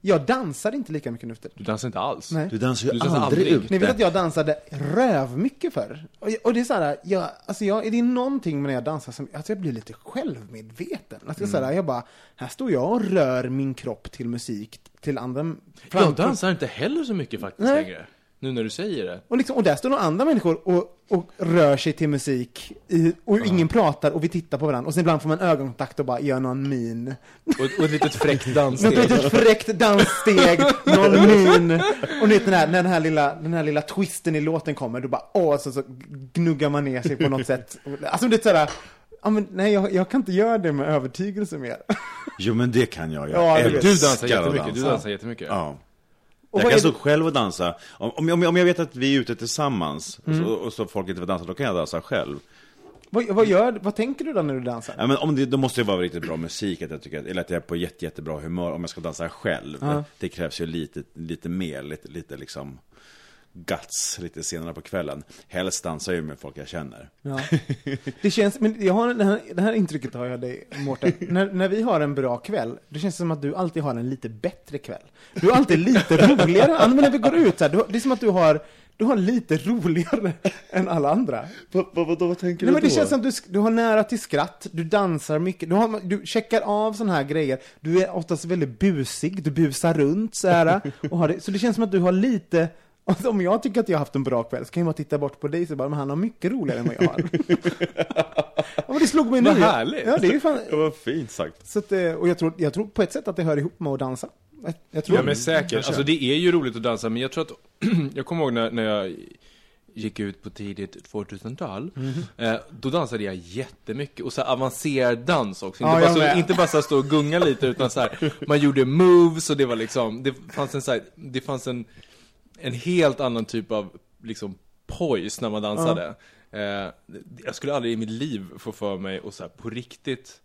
Jag dansar inte lika mycket nu för du dansar inte alls. Nej. Du dansar ju Du dansar aldrig, aldrig. ute. Ni vet att jag dansade röv mycket förr. Och, och det är så här, jag, alltså jag, det är någonting med när jag dansar som, alltså jag blir lite självmedveten. Alltså Mm. så här, jag bara, här står jag och rör min kropp till musik, till andra. Jag dansar inte heller så mycket faktiskt Nej. längre. Nu när du säger det. Och, liksom, och där står några andra människor och, och rör sig till musik i, och ingen pratar och vi tittar på varandra och sen ibland får man ögonkontakt och bara gör någon min. Och, och ett litet fräckt Något danssteg. litet fräckt danssteg, någon min. Och ni vet den här, när den här lilla, den här lilla twisten i låten kommer, då bara åh, så, så gnuggar man ner sig på något sätt. Alltså det är sådär, ja men nej jag, jag kan inte göra det med övertygelse mer. Jo men det kan jag, jag Ja, du älskar. Du dansar att jättemycket, du dansa. dansar jättemycket. Ja. Och jag kan stå själv och dansa. Om, om, om, jag vet att vi är ute tillsammans Mm. så, och så folk inte vill dansa, då kan jag dansa själv. Vad, vad, gör, vad tänker du då när du dansar? Ja, men om det, då måste det vara riktigt bra musik, att jag tycker, att- eller att jag är på jätte, jättebra humör om jag ska dansa själv. Ja. Det krävs ju lite, lite mer, lite, lite liksom guts lite senare på kvällen. Helst dansar jag ju med folk jag känner. Ja. Det känns, men jag har det här, det här intrycket har jag dig, Mårten. när, när vi har en bra kväll, det känns som att du alltid har en lite bättre kväll. Du är alltid lite roligare, men när vi går ut så här, du, det är som att du har, du har lite roligare än alla andra. Vad, vad, vad, vad tänker Nej, men det känns som att du, du har nära till skratt, du dansar mycket, du, har, du checkar av sådana här grejer. Du är oftast väldigt busig, du busar runt så här. Och har det, så det känns som att du har lite, alltså, om jag tycker att jag har haft en bra kväll så kan jag bara titta bort på dig och bara, men han har mycket roligare än vad jag har. ja, men det slog mig nu. Vad härligt. Ja, det är ju fan, Det var fint sagt. så att, eh, och jag tror, jag tror på ett sätt att det hör ihop med att dansa. Jag, jag tror Ja men säkert, alltså det är ju roligt att dansa, men jag tror att, jag kommer ihåg när, när jag gick ut på tidigt 2000-tal, Mhm. eh, då dansade jag jättemycket, och så avancerad dans också, inte Ja, bara, så, med. inte bara så stå och gunga lite, utan så här, man gjorde moves och det var liksom, det fanns en så här, det fanns en, en helt annan typ av, liksom, poise när man dansade. Eh, jag skulle aldrig i mitt liv få för mig att så här, på riktigt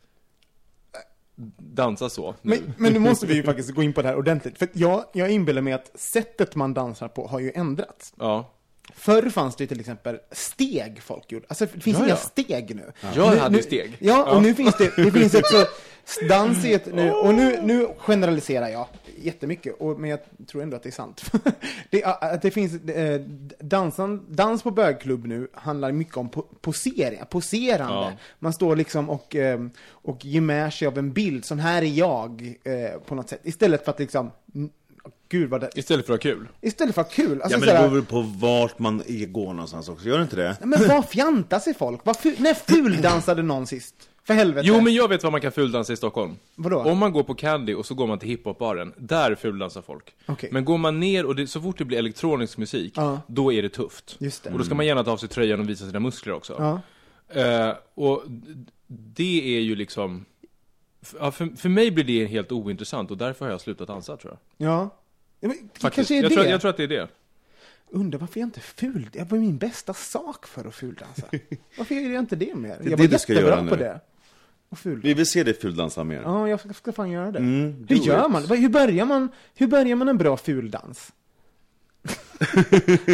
dansa så. Men, men nu måste vi ju faktiskt gå in på det här ordentligt. För jag, jag inbillar mig att sättet man dansar på har ju ändrats. Ja. Förr fanns det till exempel steg folk gjorde. Alltså det finns Ja, inga ja. steg nu. Jag nu, hade nu, steg. Ja, och Ja. nu finns det, det finns också dans i ett, nu, och nu, nu generaliserar jag jättemycket, och, men jag tror ändå att det är sant. det, att det finns, eh, dansan, dans på bögklubb nu handlar mycket om po posering, poserande. Ja. Man står liksom och, eh, och ger med sig av en bild, sån här är jag, eh, på något sätt. Istället för att liksom, mm, gud vad det, Istället för att ha kul. istället för att ha kul. Alltså, Ja men det beror väl på vart man går någonstans också, gör det inte det? Men vad fjantar sig folk? Vad ful, när fuldansade någon sist? För helvete. Jo, men jag vet vad man kan fuldansa i Stockholm. Vadå? Om man går på Candy och så går man till hiphopbaren, där fuldansar folk. Okej. Men går man ner och det, så fort det blir elektronisk musik, Ja. då är det tufft. Just det. Och då ska man gärna ta av sig tröjan och visa sina muskler också. Ja. Eh, och det är ju liksom... Ja, för, för mig blir det helt ointressant och därför har jag slutat dansa tror jag. Ja. ja men, det Faktiskt. kanske är jag, det. tror, jag tror att det är det. Undrar varför jag inte ful... Det var min bästa sak för att fuldansa. varför gör jag inte det mer? är jag det var du ska jättebra göra på nu. det. Och ful. Vi vill se dig fuldansa mer. Ja, jag ska, ska fan göra det. Mm, hur gör it. man? Hur börjar man? Hur börjar man en bra fuldans?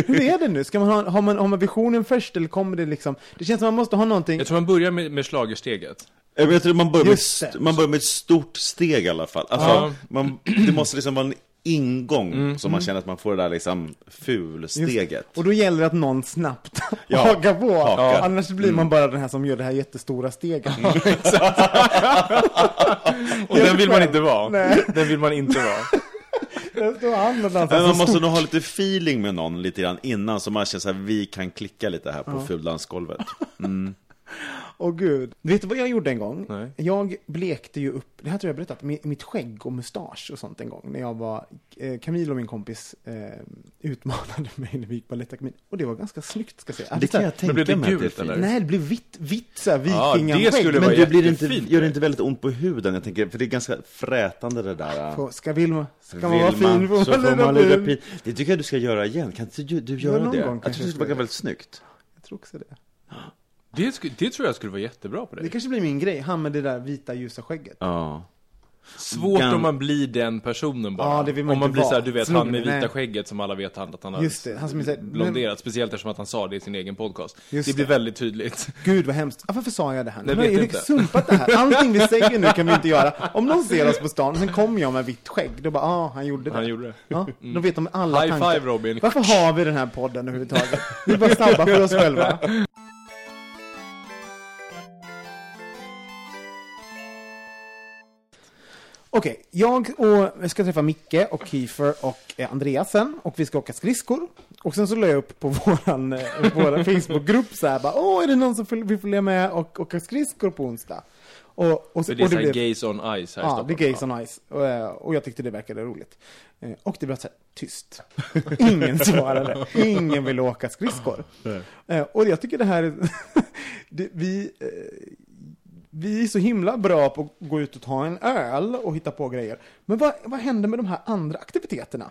hur är det nu? Ska man ha, har, man, har man visionen först eller kommer det liksom? Det känns som man måste ha någonting. Jag tror man börjar med, med schlagersteget. Jag vet, man, börjar med, man börjar med ett stort steg i alla fall. Alltså, Ja. man, det måste liksom vara en ingång så man känner att man får det där liksom fulsteget. Och då gäller det att någon snabbt Ja, hakar på. hakar. Annars blir man bara den här som gör det här jättestora steget. Och den vill man inte vara. Nej. Den vill man inte vara. Dansar Men så man måste nog ha lite feeling med någon lite grann innan så man känner så här, vi kan klicka lite här på fuldansgolvet. Åh gud. Vet du vad jag gjorde en gång? Nej. Jag blekte ju upp, det här tror jag berättat, mi- mitt skägg och mustasch och sånt en gång. När jag var, eh, Camille och min kompis eh, utmanade mig när vi gick Balettakademin. Och det var ganska snyggt ska jag säga. Det kan jag Men tänka blev det mig att gult, är fint. eller? Nej, det blev vitt, vitt såhär Ja, det vikingaskägg. skulle men vara Men det blir inte, gör det inte väldigt ont på huden? Jag tänker, för det är ganska frätande det där. Får- Ska Vilma, ska man vara fin man, så får man lura lura fin. pin. Det tycker jag du ska göra igen. Kan inte du, du göra någon det? gång jag tycker det skulle vara väldigt snyggt. Jag tror också det. Det, sku, det tror jag skulle vara jättebra på Det dig. kanske blir min grej, han med det där vita ljusa skägget. Ja. Svårt Gan- om man blir den personen bara. Ja, det vill man om man inte blir vara. såhär, du vet, han med vita nej. skägget som alla vet han, att han har Just det, han som så här- blonderat. Speciellt eftersom att han sa det i sin egen podcast. Just det blir det. väldigt tydligt. Gud vad hemskt. Varför sa jag det här? Nej, Nu har inte. sumpat det här. Allting vi säger nu kan vi inte göra. Om någon ser oss på stan, sen kommer jag med vitt skägg, då bara, ah, han gjorde det. Han gjorde det. Ja, då vet de alla High tankar. five, Robin. Varför har vi den här podden överhuvudtaget? Vi bara snabba för oss själva. Okej, jag och jag ska träffa Micke och Kiefer och eh, Andreas sen och vi ska åka skridskor. Och sen så la jag upp på våran, eh, våran Facebookgrupp så här bara, åh är det någon som vill följa med och åka skridskor på onsdag? Och, och, För det är och såhär blev- gays on ice här Ja, det är Gays on Ice. Och, eh, och jag tyckte det verkade roligt. Eh, Och det blev så här tyst. Ingen svarade. Ingen ville åka skridskor. Eh, Och jag tycker det här är... vi, vi är så himla bra på att gå ut och ta en öl och hitta på grejer. Men vad, vad händer med de här andra aktiviteterna?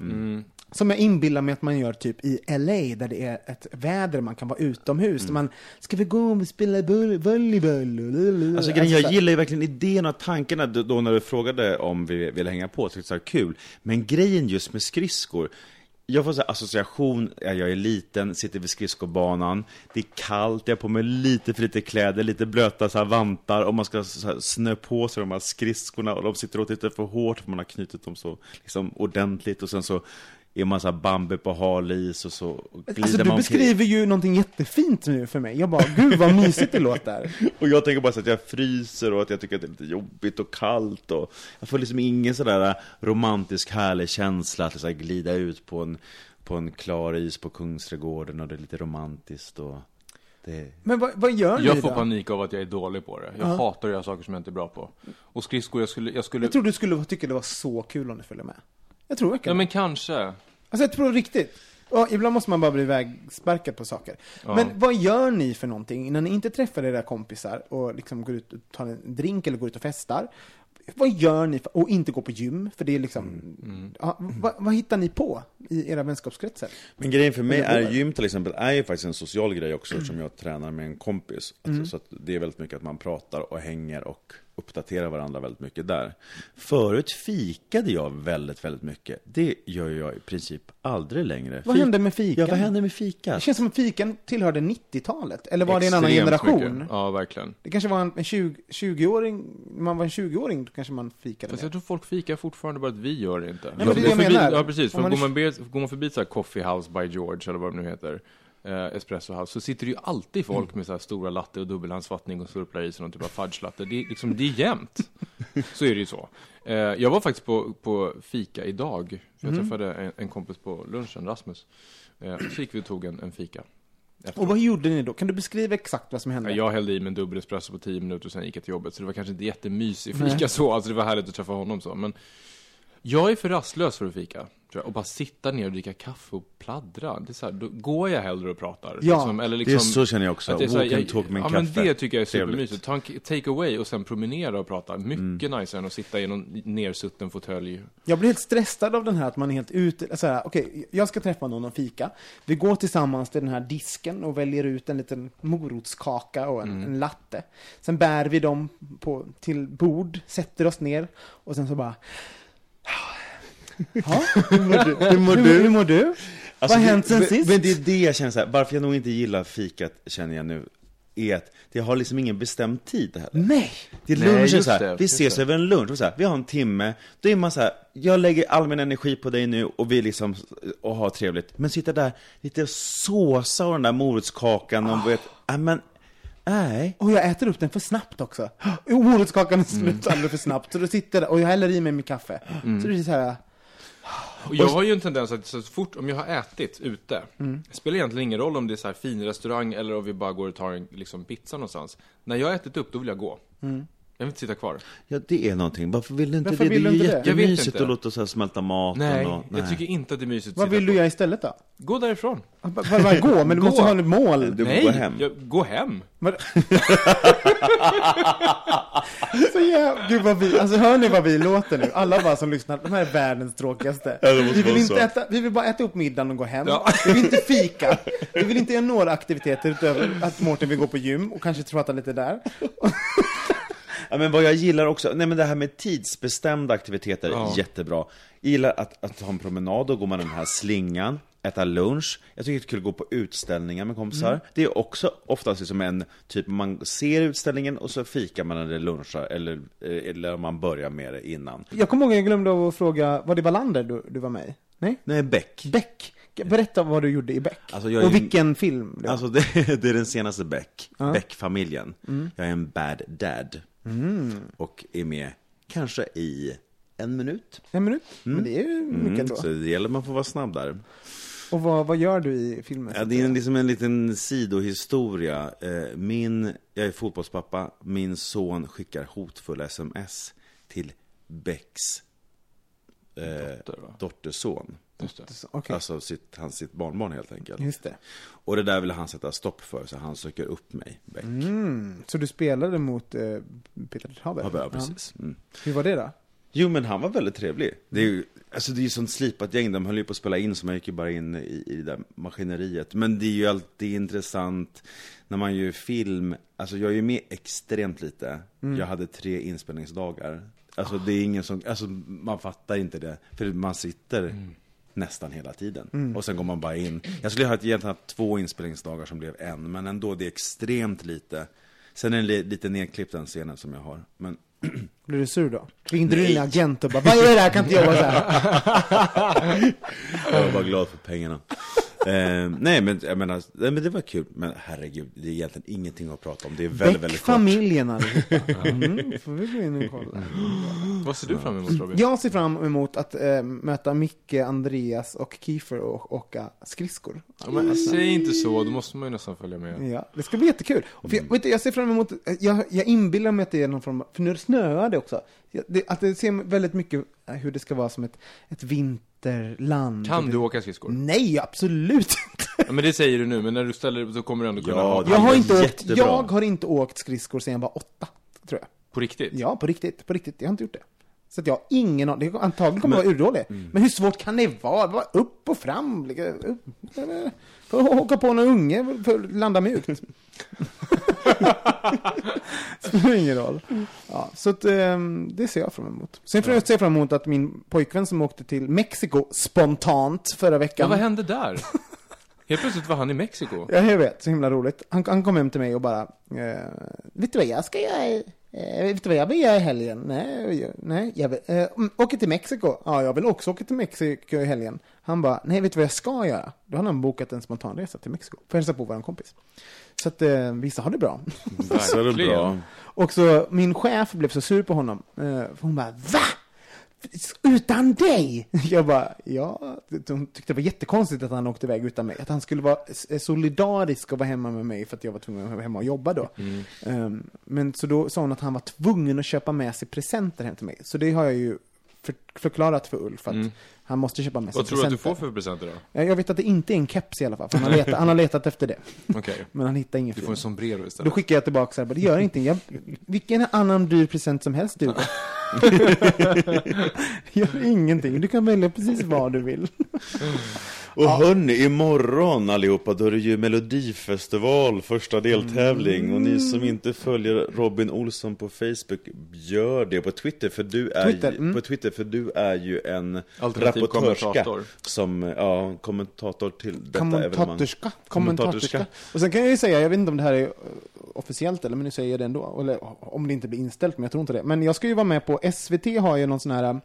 Som jag inbillar mig att man gör typ i LA där det är ett väder, man kan vara utomhus. Där man, ska vi gå och spela boll- volleyboll? Alltså, grejen, så jag här- gillar ju verkligen idén och tankarna då när du frågade om vi ville hänga på, så det var kul. Men grejen just med skridskor, jag får så association, jag är liten, sitter vid skridskobanan, det är kallt, jag har på mig lite för lite kläder, lite blöta så här vantar, och man ska så här snö på sig de här skridskorna, och de sitter åt lite för hårt, för man har knutit dem så liksom, ordentligt, och sen så är man så här Bambi på hal is och så glider Alltså du man omkring. beskriver ju någonting jättefint nu för mig. Jag bara, gud vad mysigt det låter. Och jag tänker bara så att jag fryser och att jag tycker att det är lite jobbigt och kallt och jag får liksom ingen sådär romantisk härlig känsla att så här glida ut på en, på en klar is på Kungsträdgården och det är lite romantiskt och det... Men vad, vad gör ni Jag får då? panik av att jag är dålig på det. Jag Ja. hatar att göra saker som jag inte är bra på. Och skridskor, jag skulle, jag skulle... Jag tror du skulle tycka det var så kul om du följde med. Jag tror Ja verkligen. men kanske. Alltså jag tror riktigt. Och ibland måste man bara bli vägsparkad på saker. Ja. Men vad gör ni för någonting när ni inte träffar era kompisar och liksom går ut och tar en drink eller går ut och festar? Vad gör ni för, och inte går på gym? För det är liksom, Mm, ja, vad, vad hittar ni på i era vänskapskretsar? Men grejen för mig är gym till exempel, är ju faktiskt en social grej också eftersom jag tränar med en kompis. Alltså, Så att det är väldigt mycket att man pratar och hänger och uppdaterar varandra väldigt mycket där. Förut fikade jag väldigt, väldigt mycket. Det gör jag i princip aldrig längre. Vad Fik- hände med fikan? Ja, vad hände med fika? Det känns som att fikan tillhörde 90-talet. Eller var det en annan Extremt generation? mycket. Ja, verkligen. Det kanske var en, en 20 20-åring, när man var en 20-åring, då kanske man fikade Fast mer. jag tror folk fikar fortfarande, bara att vi gör det inte. men det är det jag menar. Ja, precis. För man går, man be, går man förbi så här Coffee House by George, eller vad det nu heter, eh, Espresso House, så sitter det ju alltid folk Mm. med så här stora latte och dubbelhandsvattning och slurplar i sig någon typ av fudge latte. Det är, liksom, det är jämnt. så är det ju så. Eh, jag var faktiskt på, på fika idag, för jag Mm. träffade en, en kompis på lunchen, Rasmus. Eh, så gick vi och tog en, en fika. Och efteråt. vad gjorde ni då? Kan du beskriva exakt vad som hände? Ja, Jag hällde i mig en dubbel espresso på 10 minuter och sen gick jag till jobbet. Så det var kanske inte jättemysig Nej. fika så. Alltså det var härligt att träffa honom så. Men jag är för rastlös för att fika. Och bara sitta ner och dricka kaffe och pladdra. Det är så här, då går jag hellre och pratar. Ja, liksom, eller Det liksom, är så känner jag också. att det är så här, Walk and jag- talk med en ja, kaffe. men det tycker jag är supermysigt. Ta en take away och sen promenera och prata. Mycket Mm. nice än att sitta i någon nersutten fåtölj. Jag blir helt stressad av den här att man är helt ute, så här, okej, jag ska träffa någon och fika. Vi går tillsammans till den här disken och väljer ut en liten morotskaka och en, Mm. en latte. Sen bär vi dem på, till bord, sätter oss ner och sen så bara... Ja, hur mår du? Hur mår du? Hur mår du? Alltså, Vad har hänt sen men, sist? Men det är det jag känner så här, varför jag nog inte gillar fikat, känner jag nu, är att det har liksom ingen bestämd tid det här. Nej! Det är Nej, lunchen just så här, det, vi ses det. över en lunch, och så här, vi har en timme, då är man så här, jag lägger all min energi på dig nu och vi liksom, och har trevligt. Men sitta där, lite såsa och den där morotskakan och vet, nej men, nej. Och jag äter upp den för snabbt också. Morotskakan är Mm. slut alldeles för snabbt. Så då sitter jag och jag häller i mig min kaffe. Så det är så här... Och jag har ju en tendens att så fort, om jag har ätit ute, Mm. det spelar egentligen ingen roll om det är så här fin restaurang eller om vi bara går och tar en liksom, pizza någonstans. När jag har ätit upp, då vill jag gå. Mm. Jag vill inte sitta kvar. Ja, det är någonting. Varför vill du inte Varför det? vill det är ju inte jättemysigt att låta så här smälta maten Nej, och, jag tycker inte att det är mysigt att Vad sitta vill du göra istället då? Gå därifrån. Bara gå, men du Gå. måste ha ett mål. Du Nej, går hem. Jag, gå hem. Så jävla... Gud vad vi... Alltså hör ni vad vi låter nu? Alla bara som lyssnar, de här är världens tråkigaste. Ja, vi, vill inte så. äta, vi vill bara äta upp middagen och gå hem. Ja. Vi vill inte fika. Vi vill inte göra några aktiviteter utöver att Mårten vill gå på gym och kanske prata lite där. Ja, men vad jag gillar också, nej men det här med tidsbestämda aktiviteter Ja. jättebra. Jag gillar att, att ha en promenad, då går man den här slingan, äta lunch. Jag tycker det är kul att gå på utställningar med kompisar. Mm. Det är också oftast liksom en, typ man ser utställningen och så fikar man eller lunchar, eller, eh, eller man börjar med det innan. Jag kommer ihåg att jag glömde att fråga, var det Wallander du, du var med i? Nej? Nej, Beck. Beck. Berätta vad du gjorde i Beck. Alltså, och vilken film det var. Alltså det, det är den senaste Beck, Ja. Beck-familjen. Jag är en bad dad. Och är med kanske i en minut. En minut? Men det är ju mycket Mm, ändå. så det gäller att man får vara snabb där. Och vad, vad gör du i filmen? Ja, det är en- liksom en liten sidohistoria. Eh, Min, jag är fotbollspappa, min son skickar hotfulla sms till Becks eh, Dotter, dotterson. Just. Okej, Alltså sitt, hans, sitt barnbarn helt enkelt. just det. Och det där vill han sätta stopp för, så han söker upp mig, Beck. Mm. Så du spelade mot eh, Peter Haber? Ja, ja, precis. Mm. Hur var det då? Jo men han var väldigt trevlig. Det är ju, alltså det är ju sånt slipat gäng, de höll ju på att spela in så man gick ju bara in i, i det där maskineriet. Men det är ju alltid intressant när man gör film, alltså jag är ju med extremt lite. Jag hade tre inspelningsdagar. Alltså det är ingen som, alltså man fattar inte det. För man sitter nästan hela tiden. Mm. Och sen går man bara in. Jag skulle ha egentligen haft två inspelningsdagar som blev en, men ändå, det är extremt lite. Sen är det li- lite nedklippt den scenen som jag har. Men Blir du sur då? Ringde du din agent och bara Vad är det här? Kan inte jobba så här? jag var bara glad för pengarna. Eh, nej men jag menar, nej, men det var kul. Men herregud, det är egentligen ingenting att prata om. Det är väldigt, väldigt kort. familjen allihopa. Mm, får vi gå in och kolla. Vad ser du fram emot Robin? Jag ser fram emot att eh, möta Micke, Andreas och Kiefer och åka skridskor. Ja, men, säg inte så, då måste man ju nästan följa med. Ja, det ska bli jättekul. Och för jag, vet du, jag ser fram emot, jag, jag inbillar mig att det är någon form av, för nu snöar det också. Det, att det ser väldigt mycket eh, hur det ska vara som ett, ett vinterland. Kan du åka skridskor? Nej, absolut inte. Ja, men det säger du nu, men när du ställer dig upp så kommer du ändå kunna Ja, ha det- Jag har, är inte åkt, jättebra. jag har inte åkt skridskor sedan jag var åtta, tror jag. på riktigt. Ja, på riktigt. På riktigt. Jag har inte gjort det. Så att jag har ingen aning. Antagligen kommer jag vara urdålig. Men hur svårt kan det vara? Bara upp och fram. upp. För att åka på någon unge för att landa mjukt. Spelar ingen roll. Ja, så att, ehm, det ser jag fram emot. Sen får jag se fram emot att min pojkvän som åkte till Mexiko spontant förra Ja, veckan. vad hände där? Helt plötsligt var han i Mexiko. Ja, jag vet. Så himla roligt. Han, han kom hem till mig och bara, eh, vet du vad jag ska göra? i- Eh, vet du vad jag vill göra i helgen? Nej, nej jag vill, eh, mm, åka till Mexiko. Ja, jag vill också åka till Mexiko i helgen. Han bara, nej, vet du vad jag ska göra? Då har han bokat en spontanresa till Mexiko. För att hälsa på vår kompis. Så att eh, vissa har det bra. Det bra. Och så min chef blev så sur på honom. Eh, för hon bara, va? Utan dig? Jag bara, ja. Hon tyckte det var jättekonstigt att han åkte iväg utan mig. Att han skulle vara s- solidarisk och vara hemma med mig för att jag var tvungen att vara hemma och jobba då. Um, men så då sa hon att han var tvungen att köpa med sig presenter hem till mig. Så det har jag ju för, förklarat för Ulf att han måste köpa med sig Vad tror du att du presenter. får för presenter då? Ja, Jag vet att det inte är en keps i alla fall, för han har letat, han har letat efter det. Okej. Men han hittar ingen Du får en sombrero Då istället. skickar jag tillbaka så här, det gör ingenting. Jag, vilken annan dyr present som helst du. gör ingenting. Du kan välja precis vad du vill. Och hörni, imorgon allihopa, då är det ju Melodifestival, första deltävling. Och ni som inte följer Robin Olsson på Facebook, gör det på Twitter, för du är, Twitter, ju- mm. på Twitter, för du är ju en Alternativ rapportörska. kommentator. Som, ja, kommentator till detta evenemang. Kommentatorska. Kommentatorska. Och sen kan jag ju säga, jag vet inte om det här är officiellt eller, men nu säger jag det ändå. Eller om det inte blir inställt, men jag tror inte det. Men jag ska ju vara med på, SVT har ju någon sån här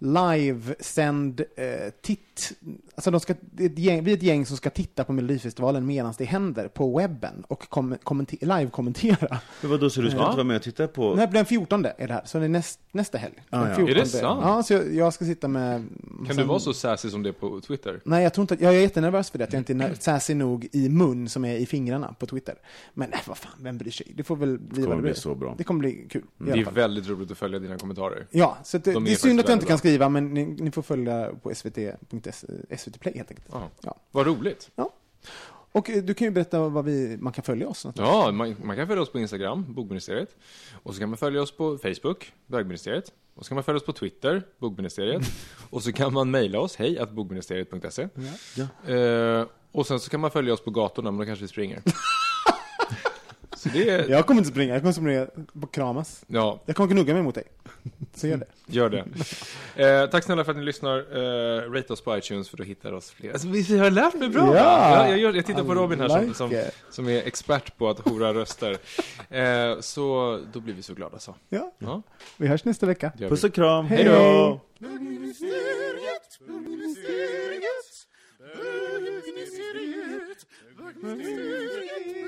livesänd eh, titt. Alltså de ska, det är ett gäng, vi är ett gäng som ska titta på Melodifestivalen medan det händer på webben och kom, kommenter, live-kommentera. Men vadå, så du ska Ja. inte vara med och titta på? Nej, den 14 är det här, så det är näst, nästa helg. Ah, Den ja. 14. Är det sant? Ja, så jag, jag ska sitta med... Kan du vara så sassy som det är på Twitter? Nej, jag tror inte att, jag är jättenervös för det, att jag inte är sassy nog i mun som är i fingrarna på Twitter. Men nej, vad fan, vem bryr sig? Det får väl bli kommer vad det bli blir. så bra. Det kommer bli kul. i Det är väldigt roligt att följa dina kommentarer. Ja, så det, De det är synd att jag inte kan skriva, men ni, ni får följa på svt.se, SVT Play helt enkelt. Ja. Ja. Vad roligt. Och eh, du kan ju berätta vad vi, man kan följa oss. Ja, man, man kan följa oss på Instagram, Bogministeriet. Och så kan man följa oss på Facebook, Bögministeriet. Och så kan man följa oss på Twitter, Bogministeriet. och så kan man mejla oss, hej att bogministeriet.se. Eh, och sen så kan man följa oss på gatorna, men då kanske vi springer. så det är, Jag kommer inte springa, jag kommer springa på kramas. ja, Jag kommer gnugga mig mot dig. Så gör det. gör det. Eh, tack snälla för att ni lyssnar. Eh, rate oss på iTunes för då hittar oss fler. Alltså, vi har lärt mig bra? Ja! jag, jag, jag tittar på Robin här som, like som, it. som är expert på att hora röster. Eh, så då blir vi så glada så. Ja, Ja, vi hörs nästa vecka. Puss och kram, Hej då! Bögministeriet, bögministeriet, bögministeriet.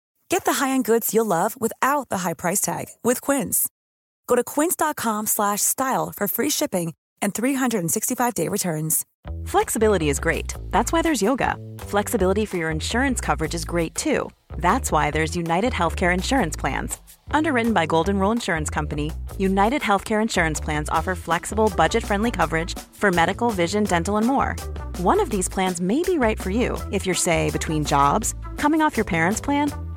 Get the high-end goods you'll love without the high price tag with Quince. Go to quince.com slash style for free shipping and 365-day returns. Flexibility is great. That's why there's yoga. Flexibility for your insurance coverage is great too. That's why there's United Healthcare Insurance Plans. Underwritten by Golden Rule Insurance Company, United Healthcare Insurance Plans offer flexible, budget friendly coverage for medical, vision, dental, and more. One of these plans may be right for you if you're, say, between jobs, coming off your parents' plan,